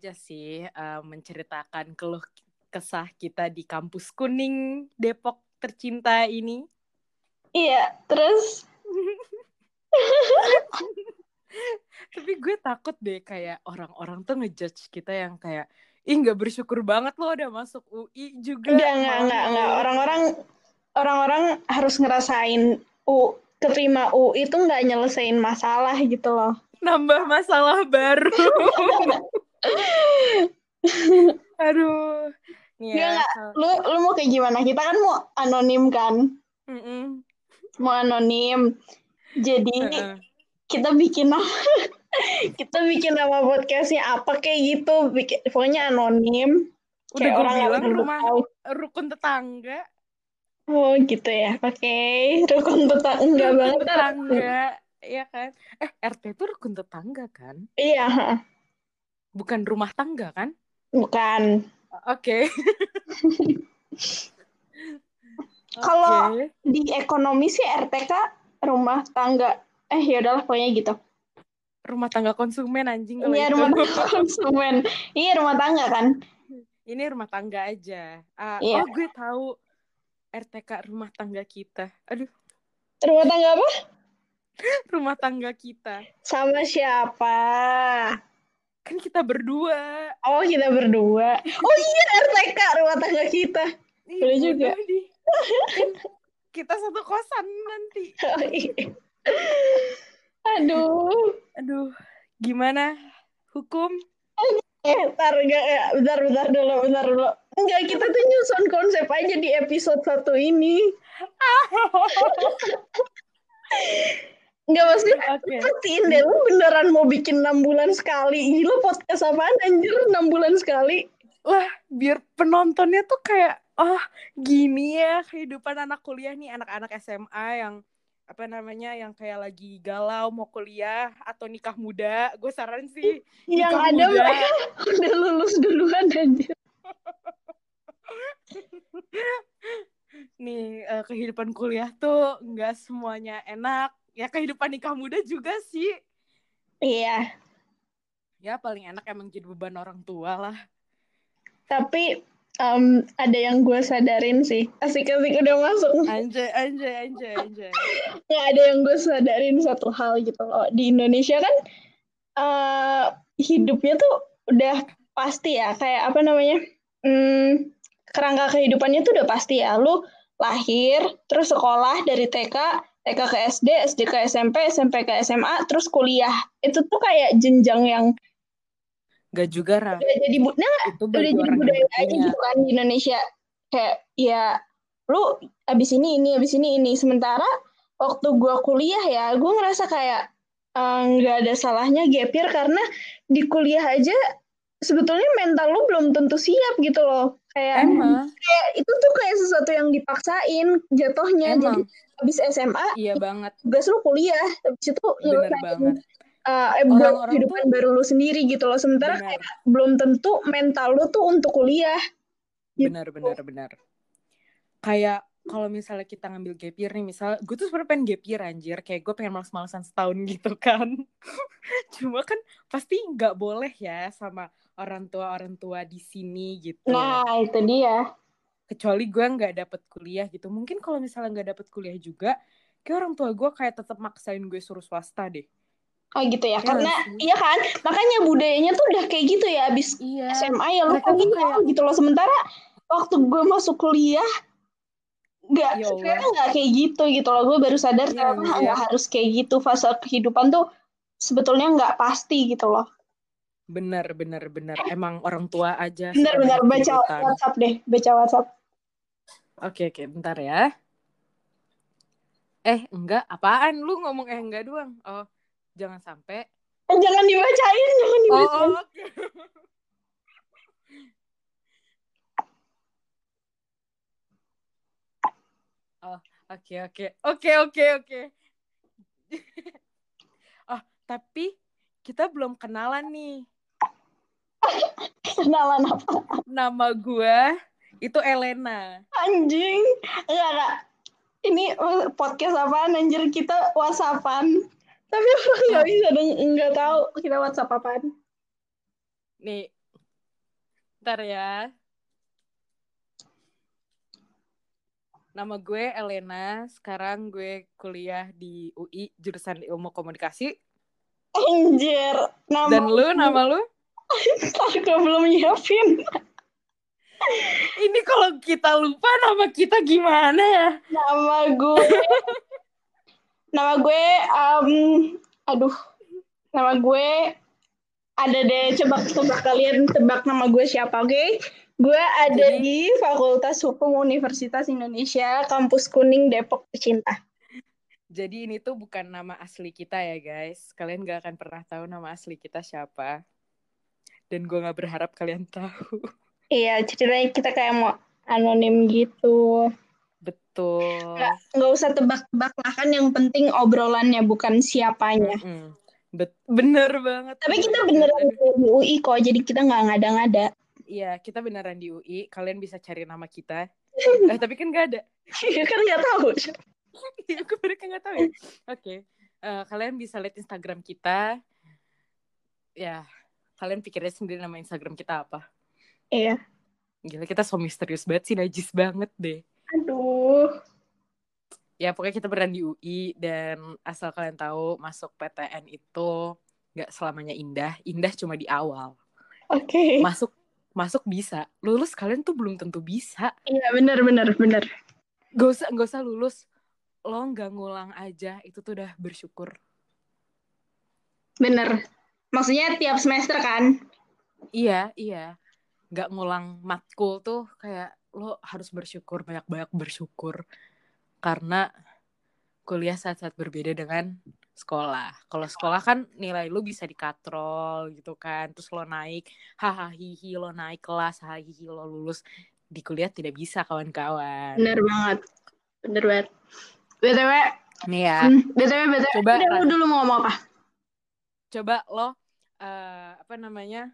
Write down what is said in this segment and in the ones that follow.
aja sih uh, menceritakan keluh kesah kita di kampus kuning Depok tercinta ini. Iya, terus tapi gue takut deh kayak orang-orang tuh ngejudge kita yang kayak ih nggak bersyukur banget loh udah masuk UI juga. Enggak, enggak, enggak, enggak. Orang-orang orang-orang harus ngerasain U keterima UI itu nggak nyelesain masalah gitu loh. Nambah masalah baru. Aduh. Ya. Lu lu mau kayak gimana? Kita kan mau anonim kan? Mm -mm. Mau anonim. Jadi uh -uh. kita bikin nama kita bikin nama podcastnya apa kayak gitu. Bikin, pokoknya anonim. Udah kayak orang bilang rumah tahu. rukun tetangga. Oh gitu ya. Oke, okay. rukun tetangga enggak banget. Tetangga, ya kan? Eh, RT itu rukun tetangga kan? Iya. Bukan rumah tangga kan? Bukan. Oke. Okay. Kalau okay. di ekonomi sih RTK rumah tangga. Eh ya udahlah pokoknya gitu. Rumah tangga konsumen anjing Iya, rumah tangga konsumen. Iya, rumah tangga kan. Ini rumah tangga aja. Uh, iya. Oh, gue tahu RTK rumah tangga kita. Aduh. Rumah tangga apa? rumah tangga kita. Sama siapa? Kan kita berdua. Oh, kita berdua. Oh iya, RTK rumah tangga kita. Boleh juga. Di. Kan kita satu kosan nanti. Oh, iya. Aduh. Aduh. Gimana hukum? Eh, bentar, enggak, ya. bentar, bentar dulu, bentar dulu. Enggak, kita tuh nyusun konsep aja di episode satu ini. Enggak pasti okay. pastiin deh lu beneran mau bikin enam bulan sekali? Gila podcast apaan anjir? Enam bulan sekali? Wah biar penontonnya tuh kayak oh gini ya kehidupan anak kuliah nih anak-anak SMA yang apa namanya yang kayak lagi galau mau kuliah atau nikah muda. Gue saran sih yang ada muda. mereka udah lulus duluan anjir. Nih uh, kehidupan kuliah tuh nggak semuanya enak ya kehidupan nikah muda juga sih. Iya. Ya paling enak emang jadi beban orang tua lah. Tapi um, ada yang gue sadarin sih. Asik-asik udah masuk. Anjay anjay anjay anjay. Ya ada yang gue sadarin satu hal gitu loh. Di Indonesia kan uh, hidupnya tuh udah pasti ya. Kayak apa namanya? Hmm, kerangka kehidupannya tuh udah pasti ya. Lu lahir terus sekolah dari TK TK ke SD, SD ke SMP, SMP ke SMA, terus kuliah. Itu tuh kayak jenjang yang Gak juga, Ra. Udah jadi, nah, itu udah jadi budaya aja gitu kan di Indonesia. Kayak, ya, lu abis ini, ini, abis ini, ini. Sementara waktu gue kuliah ya, gue ngerasa kayak eh, nggak uh, ada salahnya gapir karena di kuliah aja sebetulnya mental lu belum tentu siap gitu loh. Kayak, Emang. kayak itu tuh kayak sesuatu yang dipaksain jatuhnya. Emang. Jadi habis SMA iya banget tugas lu kuliah habis itu banget uh, eh, buat kehidupan tuh, baru lu sendiri gitu loh sementara bener. kayak belum tentu mental lu tuh untuk kuliah gitu. benar benar benar kayak kalau misalnya kita ngambil gap year nih misal gue tuh sebenarnya pengen gap year anjir kayak gue pengen males-malesan setahun gitu kan cuma kan pasti nggak boleh ya sama orang tua orang tua di sini gitu nah itu dia kecuali gue nggak dapet kuliah gitu mungkin kalau misalnya nggak dapet kuliah juga kayak orang tua gue kayak tetap maksain gue suruh swasta deh Oh gitu ya, ya karena sih. iya kan, makanya budayanya tuh udah kayak gitu ya, abis iya. SMA ya lo kayak gitu, gitu loh. Sementara waktu gue masuk kuliah, nggak ya sekarang nggak kayak gitu gitu loh. Gue baru sadar ya, karena nggak ya. harus kayak gitu. Fase kehidupan tuh sebetulnya nggak pasti gitu loh. Bener bener bener, emang orang tua aja. Bener bener baca WhatsApp deh, baca WhatsApp. Oke oke, bentar ya. Eh, enggak, apaan lu ngomong eh enggak doang? Oh, jangan sampai. Eh, jangan dibacain, jangan dibacain. Oh, oke. Okay. oh, oke oke. Oke oke oke. Oh, tapi kita belum kenalan nih. Kenalan apa? Nama gue itu Elena. Anjing. Enggak, enggak. Ini uh, podcast apaan anjir kita WhatsAppan. Tapi orang nggak bisa nggak tahu kita WhatsApp apaan. Nih, Ntar ya. Nama gue Elena. Sekarang gue kuliah di UI jurusan Ilmu Komunikasi. Anjir. Nama Dan lu, nama lu? Aku belum nyiapin. Ini kalau kita lupa nama kita gimana ya? Nama gue. nama gue um, aduh. Nama gue ada deh coba coba kalian tebak nama gue siapa, oke? Okay? Gue ada Jadi, di Fakultas Hukum Universitas Indonesia, Kampus Kuning, Depok Tercinta. Jadi ini tuh bukan nama asli kita ya guys. Kalian gak akan pernah tahu nama asli kita siapa. Dan gue gak berharap kalian tahu. Iya, ceritanya kita kayak mau anonim gitu. Betul. Gak, gak usah tebak-tebak lah kan yang penting obrolannya bukan siapanya. Mm -hmm. Bet bener banget. Tapi kita beneran di UI kok, jadi kita nggak ngada-ngada. Iya, kita beneran di UI. Kalian bisa cari nama kita. eh, tapi kan gak ada. Iya kan nggak tahu. Iya, aku mereka nggak tahu ya. Oke, okay. uh, eh, kalian bisa lihat Instagram kita. Ya, kalian pikirnya sendiri nama Instagram kita apa? Iya. Gila, kita so misterius banget sih, najis banget deh. Aduh. Ya, pokoknya kita beneran di UI dan asal kalian tahu masuk PTN itu nggak selamanya indah. Indah cuma di awal. Oke. Okay. Masuk masuk bisa lulus kalian tuh belum tentu bisa iya benar benar benar gak usah gak usah lulus lo nggak ngulang aja itu tuh udah bersyukur bener maksudnya tiap semester kan iya iya nggak ngulang matkul tuh kayak lo harus bersyukur banyak banyak bersyukur karena kuliah saat-saat berbeda dengan sekolah. Kalau sekolah kan nilai lu bisa dikatrol gitu kan. Terus lo naik, hahaha hihi lo naik kelas, hahaha hihi lo lulus. Di kuliah tidak bisa kawan-kawan. Bener banget. Bener banget. BTW. Nih ya. Hmm, BTW, BTW. Coba. Lu dulu mau ngomong apa? Coba lo, uh, apa namanya,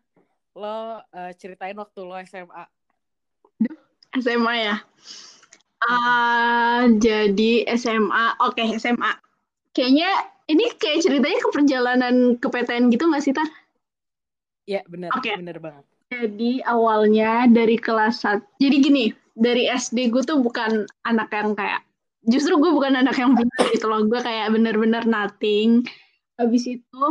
lo uh, ceritain waktu lo SMA. SMA ya? Uh, jadi SMA, oke okay, SMA. Kayaknya ini kayak ceritanya ke perjalanan ke PTN gitu nggak sih, Tar? Iya, benar. Okay. Benar banget. Jadi awalnya dari kelas 1. Jadi gini, dari SD gue tuh bukan anak yang kayak justru gue bukan anak yang pintar gitu loh. Gue kayak bener-bener nothing. Habis itu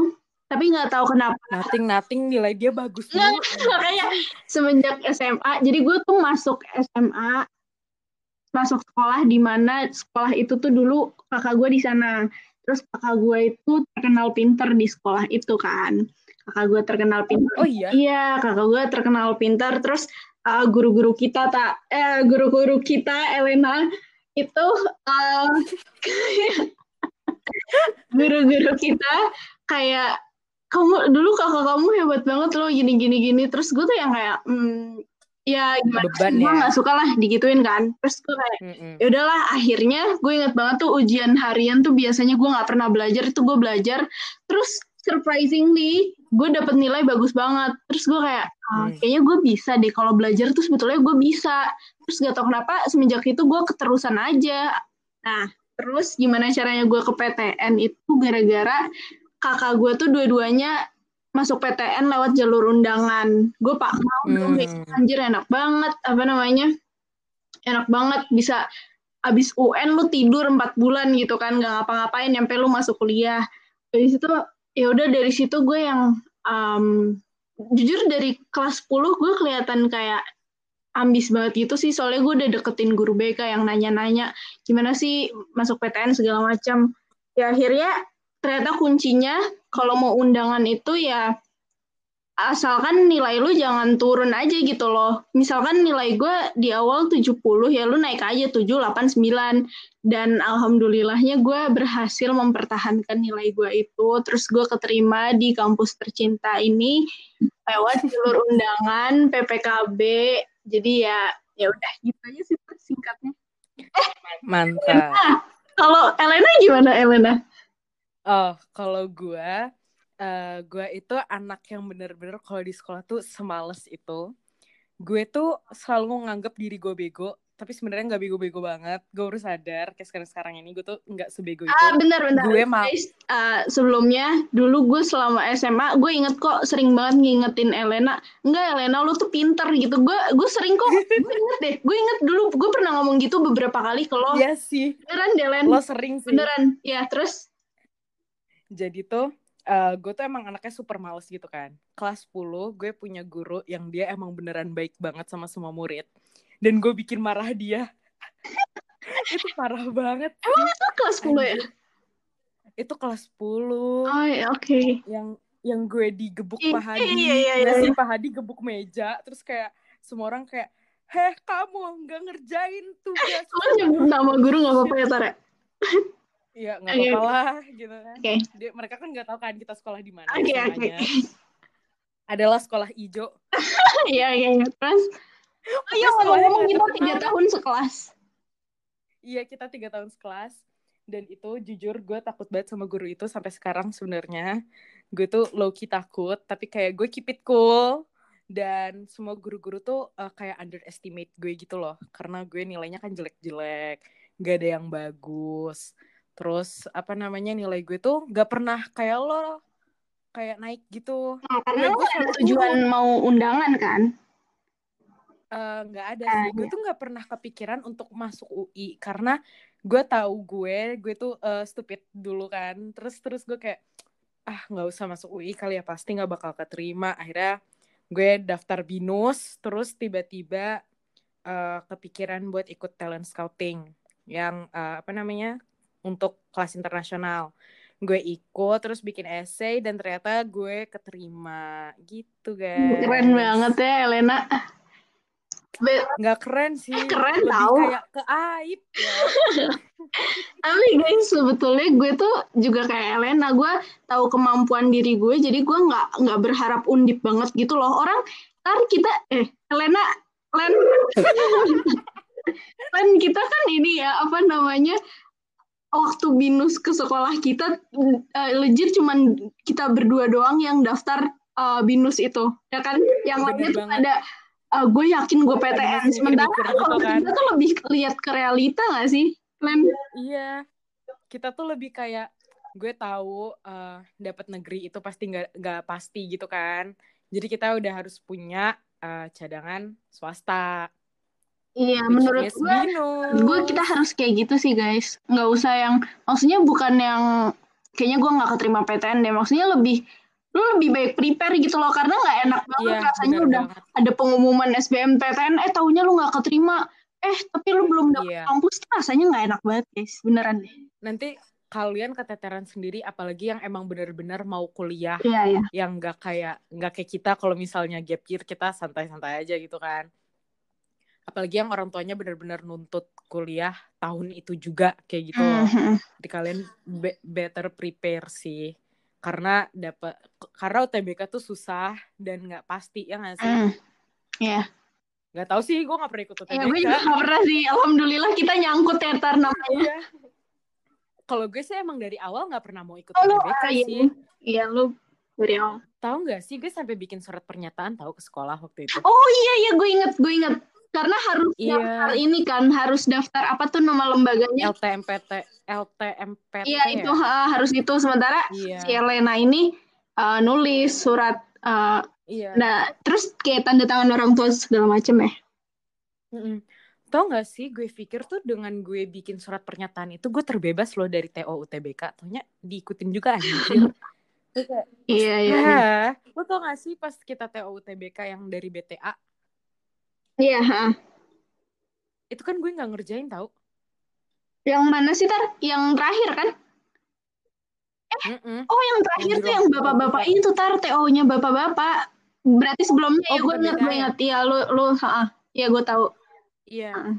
tapi nggak tahu kenapa nothing nothing nilai dia bagus nggak makanya semenjak SMA jadi gue tuh masuk SMA masuk sekolah di mana sekolah itu tuh dulu kakak gue di sana. Terus kakak gue itu terkenal pinter di sekolah itu kan. Kakak gue terkenal pinter. Oh iya? Iya, kakak gue terkenal pinter. Terus uh, guru-guru kita tak, eh guru-guru kita Elena itu uh, guru-guru kita kayak kamu dulu kakak kamu hebat banget loh gini gini gini. Terus gue tuh yang kayak hmm, ya gimana Beban gue ya. nggak suka lah digituin kan. Terus gue kayak ya udahlah akhirnya gue inget banget tuh ujian harian tuh biasanya gue nggak pernah belajar itu gue belajar. Terus surprisingly gue dapet nilai bagus banget. Terus gue kayak ah, mm. kayaknya gue bisa deh kalau belajar tuh sebetulnya gue bisa. Terus gak tau kenapa semenjak itu gue keterusan aja. Nah terus gimana caranya gue ke PTN itu gara-gara kakak gue tuh dua-duanya masuk PTN lewat jalur undangan. Gue pak mau dong, hmm. anjir enak banget, apa namanya? Enak banget bisa abis UN lu tidur empat bulan gitu kan, nggak ngapa-ngapain, nyampe lu masuk kuliah. Dari situ ya udah dari situ gue yang um, jujur dari kelas 10 gue kelihatan kayak ambis banget gitu sih soalnya gue udah deketin guru BK yang nanya-nanya gimana sih masuk PTN segala macam ya akhirnya ternyata kuncinya kalau mau undangan itu ya asalkan nilai lu jangan turun aja gitu loh. Misalkan nilai gue di awal 70 ya lu naik aja 7, 8, 9. Dan alhamdulillahnya gue berhasil mempertahankan nilai gue itu. Terus gue keterima di kampus tercinta ini lewat jalur undangan PPKB. Jadi ya ya udah gitu aja sih singkatnya. Eh, mantap. Kalau Elena gimana Elena? Oh, kalau gue, uh, gue itu anak yang bener-bener kalau di sekolah tuh semales itu. Gue tuh selalu nganggap diri gue bego, tapi sebenarnya nggak bego-bego banget. Gue baru sadar kayak sekarang sekarang ini gue tuh nggak sebego itu. ah benar benar gue mau uh, sebelumnya dulu gue selama SMA gue inget kok sering banget ngingetin Elena. Enggak Elena lu tuh pinter gitu. Gue gue sering kok gue inget deh gue inget dulu gue pernah ngomong gitu beberapa kali kalau iya sih. Beneran deh Len lo sering sih. Beneran ya terus jadi tuh uh, gue tuh emang anaknya super males gitu kan. Kelas 10 gue punya guru yang dia emang beneran baik banget sama semua murid. Dan gue bikin marah dia. Itu parah banget. Emang itu kelas 10 ya? Itu kelas 10 oh ya oke. Okay. yang yang gue digebuk I, Pak Hadi iya, iya, iya, iya. iya. Pak Hadi gebuk meja. Terus kayak semua orang kayak heh kamu nggak ngerjain tugas. Lo nyebut nama guru nggak apa-apa ya Tara Iya nggak apa-apa lah gitu kan. Okay. Dia, mereka kan nggak tahu kan kita sekolah di mana. Oke okay, oke. Okay. Adalah sekolah ijo. Iya iya iya. Terus Oh iya ngomong-ngomong kita tiga tahun sekelas. Iya kita tiga tahun sekelas dan itu jujur gue takut banget sama guru itu sampai sekarang sebenarnya gue tuh low key takut tapi kayak gue keep it cool dan semua guru-guru tuh uh, kayak underestimate gue gitu loh karena gue nilainya kan jelek-jelek gak ada yang bagus terus apa namanya nilai gue tuh gak pernah kayak lo kayak naik gitu. Nah, karena lo ada tujuan mau undangan kan? Nggak uh, ada sih. Gue tuh nggak pernah kepikiran untuk masuk UI karena gue tahu gue gue tuh uh, stupid dulu kan. Terus terus gue kayak ah nggak usah masuk UI kali ya pasti nggak bakal keterima. Akhirnya gue daftar binus terus tiba-tiba uh, kepikiran buat ikut talent scouting yang uh, apa namanya untuk kelas internasional. Gue ikut terus bikin essay dan ternyata gue keterima. Gitu guys. Keren banget ya Elena. Nggak keren sih. Keren lebih tau. kayak ke aib ya. Tapi guys sebetulnya gue tuh juga kayak Elena. Gue tahu kemampuan diri gue jadi gue nggak nggak berharap undip banget gitu loh. Orang ntar kita eh Elena Len. Len kita kan ini ya apa namanya waktu binus ke sekolah kita uh, legit cuman kita berdua doang yang daftar uh, binus itu. Ya kan? Yang lainnya tuh ada uh, gue yakin gue PTN sementara kalau kan. kita tuh lebih lihat ke realita gak sih Len? iya. Kita tuh lebih kayak gue tahu uh, dapat negeri itu pasti nggak nggak pasti gitu kan. Jadi kita udah harus punya uh, cadangan swasta Iya, menurut gue, gue kita harus kayak gitu sih guys. Nggak usah yang, maksudnya bukan yang, kayaknya gue nggak keterima PTN deh. Maksudnya lebih, lu lebih baik prepare gitu loh. Karena nggak enak banget iya, rasanya udah banget. ada pengumuman SBMPTN, eh taunya lu nggak keterima. Eh, tapi lu belum dapet iya. kampus, rasanya nggak enak banget guys. Beneran deh. Nanti kalian keteteran sendiri apalagi yang emang benar-benar mau kuliah iya, iya. yang nggak kayak nggak kayak kita kalau misalnya gap year kita santai-santai aja gitu kan apalagi yang orang tuanya benar-benar nuntut kuliah tahun itu juga kayak gitu loh. Mm-hmm. Jadi kalian be- better prepare sih. Karena dapat karena UTBK tuh susah dan nggak pasti ya nggak sih? Mm. Iya. Yeah. Gak tau sih, gue gak pernah ikut UTBK. Ya, gue juga gak pernah sih. Alhamdulillah kita nyangkut ya tar namanya. Iya. Kalau gue sih emang dari awal gak pernah mau ikut oh, UTBK ah, sih. Iya, lu dari awal. Tahu gak sih, gue sampai bikin surat pernyataan tahu ke sekolah waktu itu. Oh iya, iya, gue inget, gue inget karena harus iya. daftar ini kan harus daftar apa tuh nama lembaganya LTMPT LTMPT iya ya? itu uh, harus itu sementara iya. si Elena ini uh, nulis surat uh, iya. nah terus kayak tanda tangan orang tua segala macem ya mm -mm. Tau gak sih gue pikir tuh dengan gue bikin surat pernyataan itu gue terbebas loh dari TO UTBK Taunya diikutin juga anjir Iya iya. Nah, lo tau gak sih pas kita TO UTBK yang dari BTA Iya. Yeah, Itu kan gue nggak ngerjain tau. Yang mana sih tar? Yang terakhir kan? Eh, mm -mm. oh yang terakhir yang tuh yang bapak-bapak itu tar TO-nya bapak-bapak. Berarti sebelumnya oh, ya gue inget gue ya? inget ya lu lu ah ya gue tahu. Iya. Uh.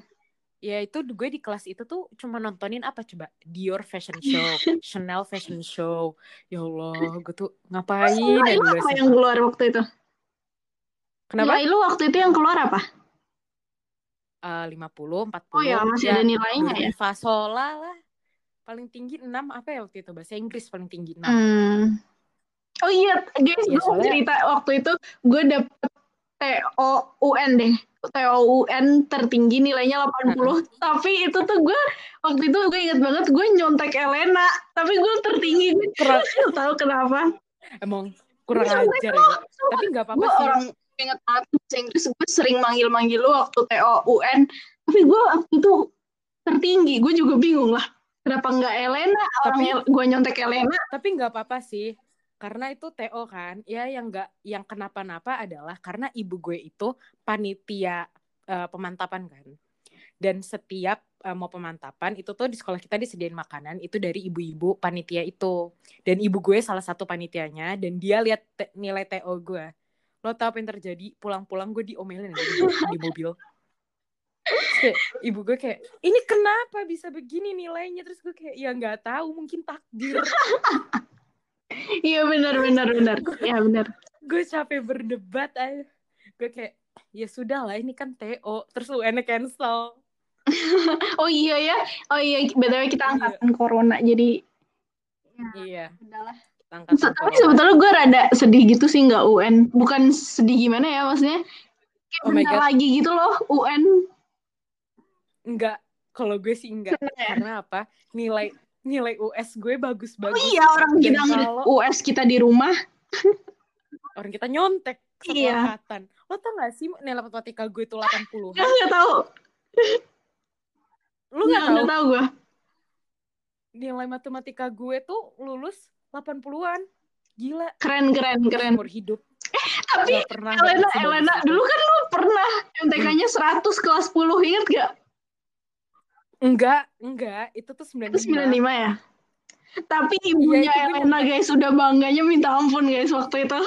Ya itu gue di kelas itu tuh cuma nontonin apa coba Dior Fashion Show, Chanel Fashion Show. Ya Allah, gue tuh ngapain? Oh, ya, apa yang keluar waktu itu? Kenapa? Nilai lu waktu itu yang keluar apa? Uh, 50, 40. Oh ya, masih ada nilainya ya? Fasola lah. Paling tinggi 6 apa ya waktu itu? Bahasa Inggris paling tinggi 6. Hmm. Oh iya, guys, ya, gue soalnya... cerita waktu itu gue dapet TO UN deh. TOUN tertinggi nilainya 80 tapi itu tuh gue waktu itu gue inget banget gue nyontek Elena tapi gue tertinggi gue kurang tahu kenapa emang kurang ajar ya tapi nggak apa-apa gue orang inget banget bahasa Inggris gue sering manggil-manggil lu waktu TOUN tapi gue waktu itu tertinggi gue juga bingung lah kenapa nggak Elena? Tapi, orang gue nyontek Elena. Tapi nggak apa-apa sih karena itu TO kan. Ya yang nggak yang kenapa-napa adalah karena ibu gue itu panitia uh, pemantapan kan. Dan setiap uh, mau pemantapan itu tuh di sekolah kita disediain makanan itu dari ibu-ibu panitia itu. Dan ibu gue salah satu panitianya dan dia lihat nilai TO gue lo tau apa yang terjadi pulang-pulang gue diomelin di, di mobil kayak ibu gue kayak ini kenapa bisa begini nilainya terus gue kayak ya nggak tahu mungkin takdir Iya benar benar benar. Iya benar. gue capek berdebat aja. Gue kayak ya sudah lah ini kan TO terus UN cancel. oh iya ya. Oh iya btw kita iya. angkatan iya. corona jadi ya, iya. Udahlah. Tapi sebetulnya gue rada sedih gitu sih nggak UN. Bukan sedih gimana ya maksudnya. Kayak oh bentar lagi gitu loh UN. Enggak. Kalau gue sih enggak. Karena apa? Nilai nilai US gue bagus-bagus. Oh iya orang kita kalau... US kita di rumah. orang kita nyontek iya. angkatan. Lo tau gak sih nilai matematika gue itu 80 Gak, gak tau. Lu gak, gak tau? Gak tau gue. Nilai matematika gue tuh lulus 80-an. Gila. Keren, keren, keren. Umur hidup. Eh, tapi pernah Elena, Elena, dulu kan lu pernah MTK-nya 100 kelas 10, inget gak? Enggak, enggak. Itu tuh 95. Itu 95 ya? Tapi iya, ibunya ya, Elena guys sudah bangganya minta ampun guys waktu itu.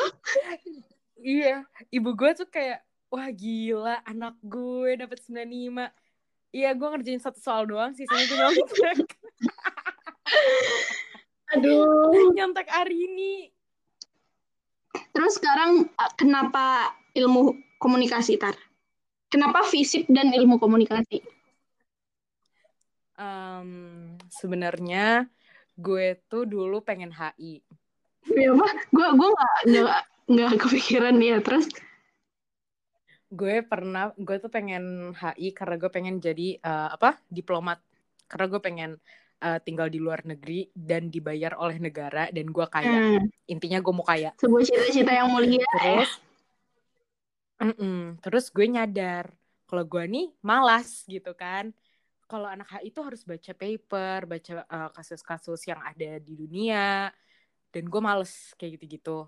iya, ibu gue tuh kayak wah gila anak gue dapet 95. Iya, gue ngerjain satu soal doang, sisanya gue nyontek. Aduh. Nyontek hari ini. Terus sekarang kenapa ilmu komunikasi, Tar? Kenapa fisip dan ilmu komunikasi? um, sebenarnya gue tuh dulu pengen HI. Iya apa? Gue gue nggak nggak nggak kepikiran ya terus. Gue pernah gue tuh pengen HI karena gue pengen jadi uh, apa diplomat karena gue pengen uh, tinggal di luar negeri dan dibayar oleh negara dan gue kaya. Hmm. Intinya gue mau kaya. Sebuah cita-cita yang mulia. Terus, mm -mm, terus gue nyadar kalau gue nih malas gitu kan kalau anak HI itu harus baca paper, baca uh, kasus-kasus yang ada di dunia, dan gue males kayak gitu-gitu.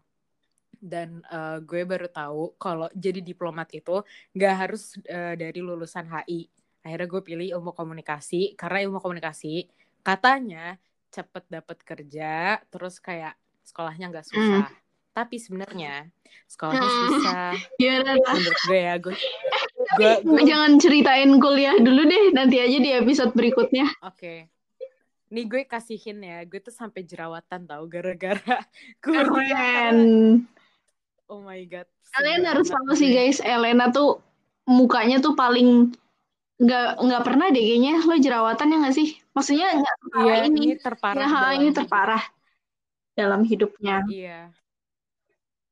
Dan uh, gue baru tahu kalau jadi diplomat itu nggak harus uh, dari lulusan HI. Akhirnya gue pilih ilmu komunikasi karena ilmu komunikasi katanya cepet dapet kerja, terus kayak sekolahnya nggak susah. Mm. Tapi sebenarnya sekolahnya hmm. susah. Ya, Menurut gue ya, gue gua, gua... jangan ceritain kuliah dulu deh nanti aja di episode berikutnya oke okay. nih gue kasihin ya gue tuh sampai jerawatan tau gara-gara keren oh my god kalian harus tahu sih guys Elena tuh mukanya tuh paling nggak nggak pernah deh kayaknya. Lo jerawatan ya nggak sih? Maksudnya nggak iya, ini, ini terparah ya, ini terparah dalam hidupnya. Iya.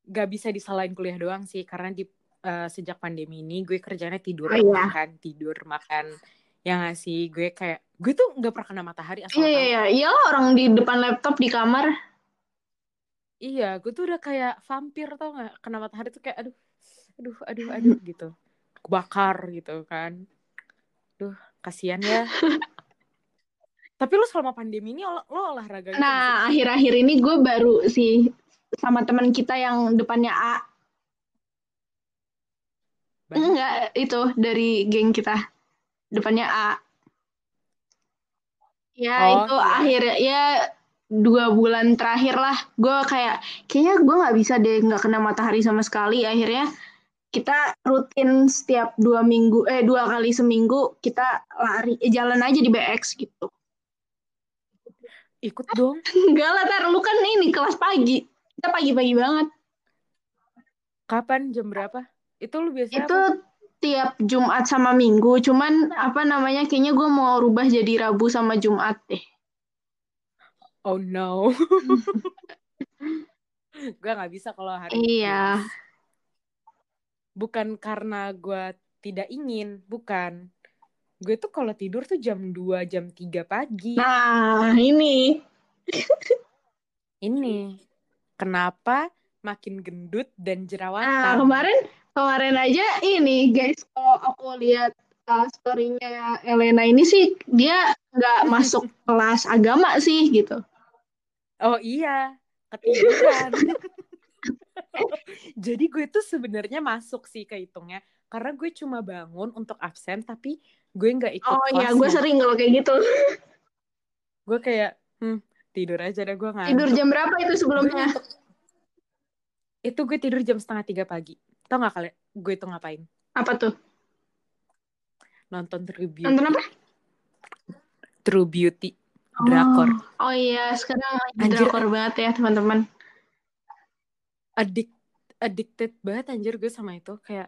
Nggak bisa disalahin kuliah doang sih karena di uh, sejak pandemi ini gue kerjanya tidur oh, iya. makan tidur makan. Yang ngasih gue kayak gue tuh nggak pernah kena matahari asal iya iya iya. Orang di depan laptop di kamar. Iya gue tuh udah kayak vampir tau nggak? Kena matahari tuh kayak aduh aduh aduh aduh gitu. Bakar gitu kan duh kasihan ya tapi lo selama pandemi ini lo, lo olahraga gitu nah akhir-akhir ini gue baru sih sama teman kita yang depannya A banyak. Enggak, itu dari geng kita. Depannya A. Ya, oh, itu iya. akhir ya dua bulan terakhir lah. Gue kayak, kayaknya gue nggak bisa deh nggak kena matahari sama sekali. Akhirnya kita rutin setiap dua minggu, eh dua kali seminggu kita lari, eh, jalan aja di BX gitu. Ikut dong. Enggak lah, tar lu kan ini kelas pagi. Kita pagi-pagi banget. Kapan jam berapa? Itu lu biasanya Itu apa? tiap Jumat sama Minggu, cuman apa namanya kayaknya gue mau rubah jadi Rabu sama Jumat deh. Oh no. gue nggak bisa kalau hari Iya. Bukan karena gue tidak ingin, bukan. Gue tuh kalau tidur tuh jam 2, jam 3 pagi. Nah, ini. ini. Kenapa makin gendut dan jerawatan? Nah, kemarin kemarin aja ini guys, kalau aku lihat uh, story-nya Elena ini sih dia nggak masuk kelas agama sih gitu. Oh iya, ketiduran. Jadi gue tuh sebenarnya masuk sih ke hitungnya karena gue cuma bangun untuk absen tapi gue nggak ikut Oh iya, gue sering kalau kayak gitu. gue kayak hmm, tidur aja deh gue ngantuk. Tidur jam berapa itu sebelumnya? Itu gue tidur jam setengah tiga pagi. Tau gak kalian gue itu ngapain? Apa tuh? Nonton True Beauty. Nonton apa? True Beauty. Drakor. Oh, oh iya, sekarang lagi Anjir. drakor banget ya teman-teman. Addict, addicted banget anjir gue sama itu. Kayak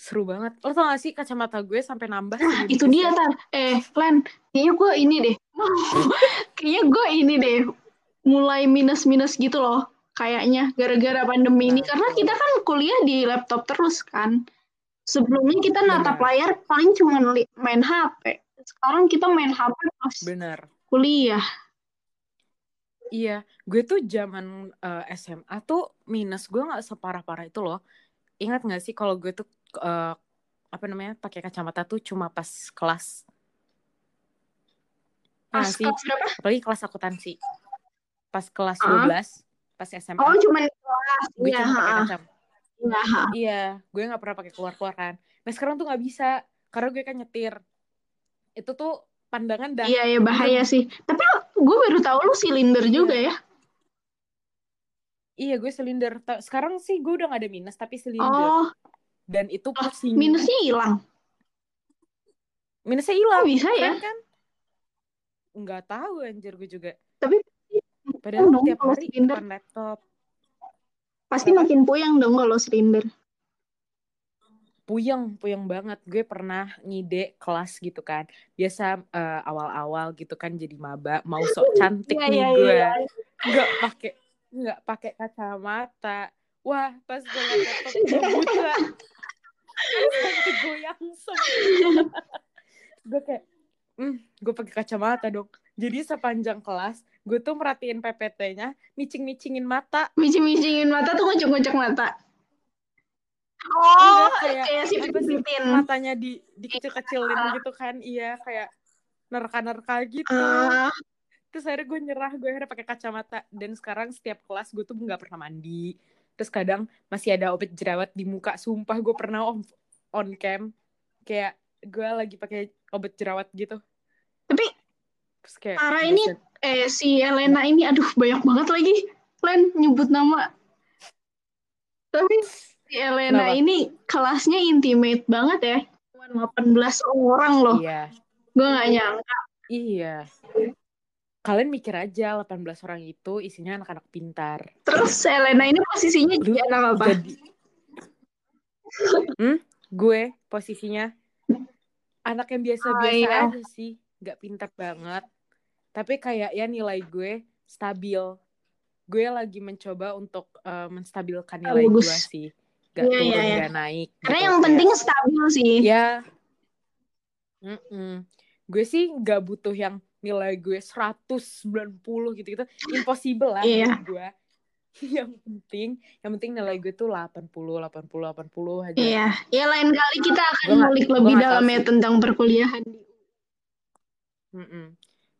seru banget. Lo tau gak sih kacamata gue sampai nambah? Nah, itu dia, Tar. Eh, Len, kayaknya gue ini deh. kayaknya gue ini deh. Mulai minus-minus gitu loh. Kayaknya gara-gara pandemi ini. Karena kita kan kuliah di laptop terus kan. Sebelumnya kita natap layar paling cuma main HP. Sekarang kita main HP pas Bener kuliah. Iya, gue tuh zaman uh, eh, SMA tuh minus gue nggak separah-parah itu loh. Ingat nggak sih kalau gue tuh uh, apa namanya pakai kacamata tuh cuma pas kelas. Pas ya, kelas berapa? Apalagi kelas akuntansi. Pas kelas uh -huh. 12, pas SMA. Oh, cuma kelas. Gue iya, cuma pakai kacamata. Iya, iya, gue nggak pernah pakai keluar-keluar kan. Nah sekarang tuh nggak bisa karena gue kan nyetir. Itu tuh pandangan dah. Iya, iya bahaya sih. Tapi gue baru tahu lu silinder iya. juga ya. Iya, gue silinder. Sekarang sih gue udah gak ada minus, tapi silinder. Oh. Dan itu pusing. Minusnya hilang. Minusnya hilang. Oh, bisa ya? Kan? Nggak tahu anjir gue juga. Tapi padahal tiap hari silinder. laptop. Pasti makin puyeng dong kalau silinder puyeng puyeng banget. Gue pernah ngide kelas gitu kan. Biasa uh, awal-awal gitu kan jadi maba mau sok cantik yeah, nih yeah, gue. yeah. nggak pakai nggak pakai kacamata. Wah pas gue laptop gue buta. Goyang semua. Gue kayak hmm, gue pakai kacamata dong. Jadi sepanjang kelas gue tuh merhatiin PPT-nya micing-micingin mata. Micing-micingin mata tuh ngocok-ngocok mata Oh, kayak, kayak si. Matanya di dikecil-kecilin uh. gitu kan. Iya, kayak nerka-nerka gitu. Uh. Terus akhirnya gue nyerah, gue akhirnya pakai kacamata. Dan sekarang setiap kelas gue tuh nggak pernah mandi. Terus kadang masih ada obat jerawat di muka. Sumpah gue pernah on, on cam. Kayak gue lagi pakai obat jerawat gitu. Tapi Terus kayak, Ara ini, eh si Elena ini, aduh banyak banget lagi. Len nyebut nama. Tapi Elena Kenapa? ini kelasnya intimate banget ya. Cuma 18 orang loh. Iya. Gue gak nyangka. Iya. Kalian mikir aja 18 orang itu isinya anak-anak pintar. Terus Elena ini posisinya jadi anak apa? Jadi... Hmm? Gue posisinya anak yang biasa-biasa oh, iya. aja sih. Gak pintar banget. Tapi kayak ya nilai gue stabil. Gue lagi mencoba untuk uh, menstabilkan nilai gue sih gak yeah, turun yeah, yeah. gak naik karena gitu. yang penting stabil sih ya mm -mm. gue sih gak butuh yang nilai gue 190 gitu gitu impossible lah yeah. gue yang penting yang penting nilai gue tuh 80 80 80 aja iya ya lain kali kita akan ngulik lebih dalam ya tentang perkuliahan mm -mm.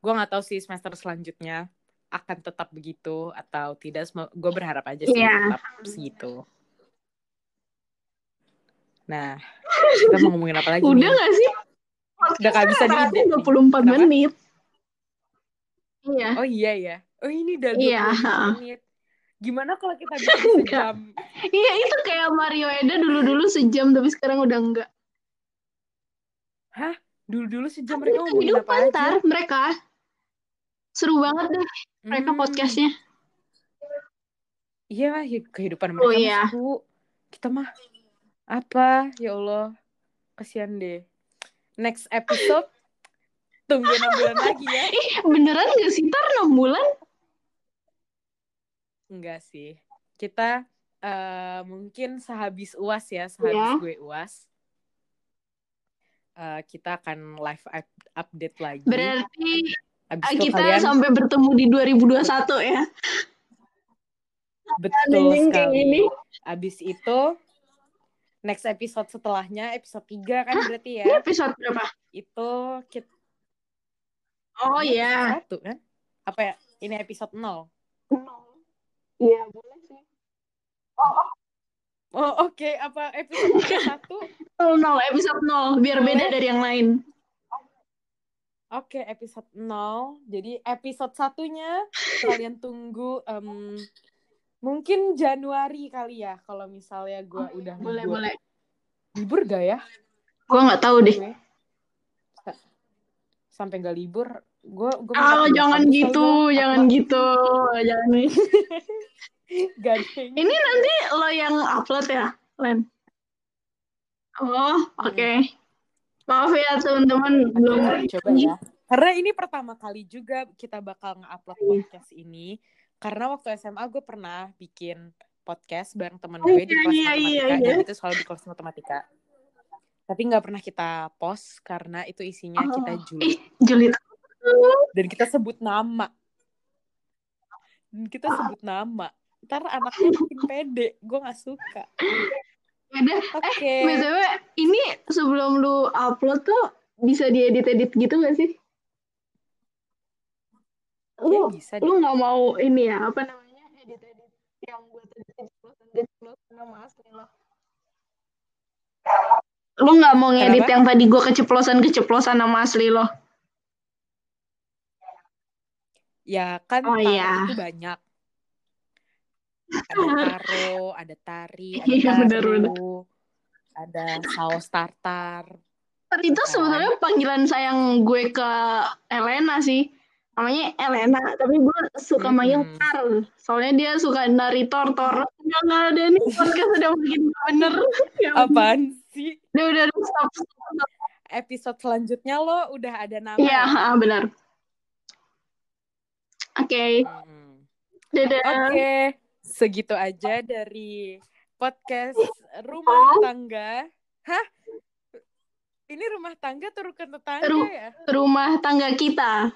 gue nggak tahu sih semester selanjutnya akan tetap begitu atau tidak gue berharap aja sih yeah. tetap segitu Nah, kita mau ngomongin apa lagi Udah nih? gak sih? Udah gak bisa di 24 Kenapa? menit. Iya. Oh iya ya. Oh ini udah 24 iya. menit. Gimana kalau kita bisa sejam? iya itu kayak Mario Eda dulu-dulu sejam tapi sekarang udah enggak. Hah? Dulu-dulu sejam mereka ngomongin apa aja? mereka. Seru banget deh mereka hmm. podcastnya. Iya, kehidupan mereka oh, iya. seru. Kita mah apa? Ya Allah. Kasihan deh. Next episode tunggu enam bulan lagi ya. Ih, beneran gak sih ntar enam bulan? Enggak sih. Kita uh, mungkin sehabis uas ya, sehabis yeah. gue uas. uh, kita akan live update lagi. Berarti Abis kita kalian... sampai bertemu di 2021 ya. Betul sekali. Abis itu next episode setelahnya episode 3 kan Hah? berarti ya. Ini episode berapa? Itu kita Oh iya. Satu kan? Apa ya? Ini episode 0. Iya, boleh sih. Oh, oh. oh oke. Okay. Apa episode satu? nol, nol. Episode 0. Biar beda dari yang lain. Oke, okay, episode 0. Jadi episode satunya kalian tunggu um, mungkin Januari kali ya kalau misalnya gue oh, udah boleh libur. boleh libur gak ya? Gue nggak tahu deh. Sampai gak libur, gue gue. Oh jangan gitu, jangan apa? gitu, jangan. Ini nanti lo yang upload ya, Len? Oh, oke. Okay. Hmm. Maaf ya teman-teman belum coba ya. Karena ini pertama kali juga kita bakal nge-upload iya. podcast ini. Karena waktu SMA gue pernah bikin podcast bareng temen oh, gue di kelas iya, iya, matematika. Iya, Dan itu selalu di kelas matematika. Tapi nggak pernah kita post karena itu isinya oh, kita julid. julid. Dan kita sebut nama. Dan kita sebut nama. Ntar anaknya makin pede. Gue gak suka. Ada. Okay. Eh, btw, ini sebelum lu upload tuh bisa diedit-edit gitu gak sih? Lu, ya, bisa lu nggak mau ini ya apa namanya edit-edit yang buat keceplosan nama asli lo. Lu nggak mau ngedit yang tadi gue keceplosan keceplosan nama asli lo? Ya kan oh, iya. itu banyak ada taro, ada tari, ada iya, bener, bener. ada saus tartar. Itu kan. sebenarnya panggilan sayang gue ke Elena sih. Namanya Elena, tapi gue suka hmm. manggil Tar. Soalnya dia suka nari tor-tor. Nggak ada nih podcast udah makin bener. ya, Apaan sih? Udah, udah, udah, stop, stop. Episode selanjutnya lo udah ada nama. Iya, ya? benar. Oke. Okay. Hmm. Dadah. Oke. Okay segitu aja dari podcast rumah tangga. Hah? Ini rumah tangga atau rukun tetangga Ru ya? Rumah tangga kita.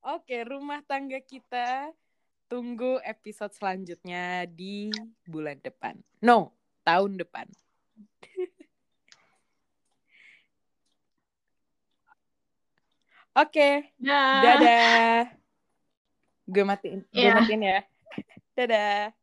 Oke, rumah tangga kita. Tunggu episode selanjutnya di bulan depan. No, tahun depan. Oke. Okay. Dadah. Gue matiin, gue yeah. matiin ya. Dadah.